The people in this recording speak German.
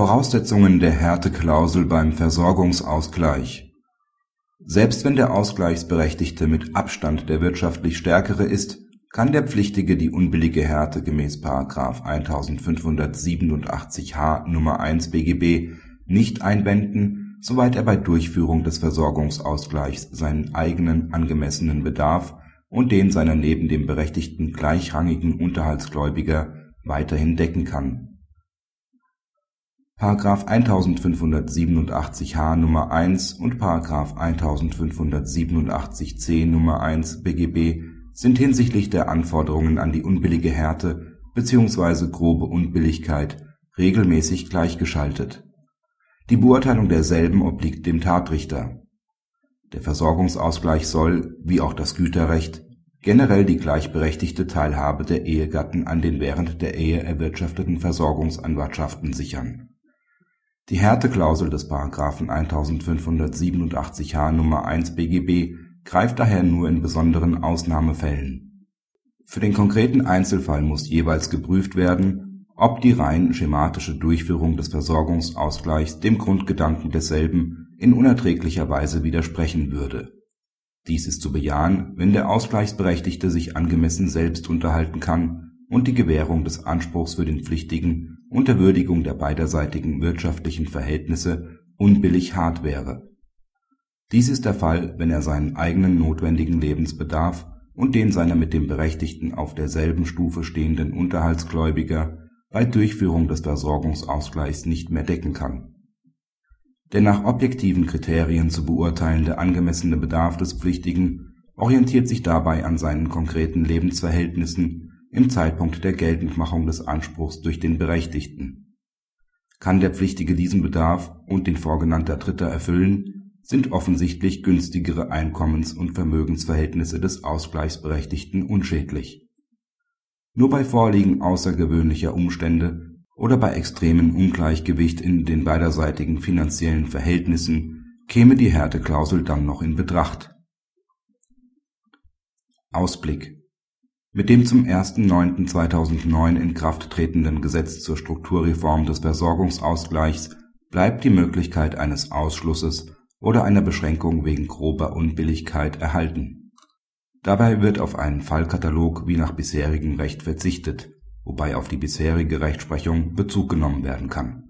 Voraussetzungen der Härteklausel beim Versorgungsausgleich Selbst wenn der Ausgleichsberechtigte mit Abstand der wirtschaftlich Stärkere ist, kann der Pflichtige die unbillige Härte gemäß § 1587h Nr. 1 BGB nicht einwenden, soweit er bei Durchführung des Versorgungsausgleichs seinen eigenen angemessenen Bedarf und den seiner neben dem Berechtigten gleichrangigen Unterhaltsgläubiger weiterhin decken kann § 1587h Nr. 1 und § 1587c Nr. 1 BGB sind hinsichtlich der Anforderungen an die unbillige Härte bzw. grobe Unbilligkeit regelmäßig gleichgeschaltet. Die Beurteilung derselben obliegt dem Tatrichter. Der Versorgungsausgleich soll, wie auch das Güterrecht, generell die gleichberechtigte Teilhabe der Ehegatten an den während der Ehe erwirtschafteten Versorgungsanwartschaften sichern die Härteklausel des § 1587h Nr. 1 BGB greift daher nur in besonderen Ausnahmefällen. Für den konkreten Einzelfall muss jeweils geprüft werden, ob die rein schematische Durchführung des Versorgungsausgleichs dem Grundgedanken desselben in unerträglicher Weise widersprechen würde. Dies ist zu bejahen, wenn der Ausgleichsberechtigte sich angemessen selbst unterhalten kann und die Gewährung des Anspruchs für den Pflichtigen unter Würdigung der beiderseitigen wirtschaftlichen Verhältnisse unbillig hart wäre. Dies ist der Fall, wenn er seinen eigenen notwendigen Lebensbedarf und den seiner mit dem Berechtigten auf derselben Stufe stehenden Unterhaltsgläubiger bei Durchführung des Versorgungsausgleichs nicht mehr decken kann. Der nach objektiven Kriterien zu beurteilende angemessene Bedarf des Pflichtigen orientiert sich dabei an seinen konkreten Lebensverhältnissen im Zeitpunkt der Geltendmachung des Anspruchs durch den Berechtigten. Kann der Pflichtige diesen Bedarf und den vorgenannter Dritter erfüllen, sind offensichtlich günstigere Einkommens und Vermögensverhältnisse des Ausgleichsberechtigten unschädlich. Nur bei Vorliegen außergewöhnlicher Umstände oder bei extremem Ungleichgewicht in den beiderseitigen finanziellen Verhältnissen käme die Härteklausel dann noch in Betracht. Ausblick mit dem zum 1.9.2009 in Kraft tretenden Gesetz zur Strukturreform des Versorgungsausgleichs bleibt die Möglichkeit eines Ausschlusses oder einer Beschränkung wegen grober Unbilligkeit erhalten. Dabei wird auf einen Fallkatalog wie nach bisherigem Recht verzichtet, wobei auf die bisherige Rechtsprechung Bezug genommen werden kann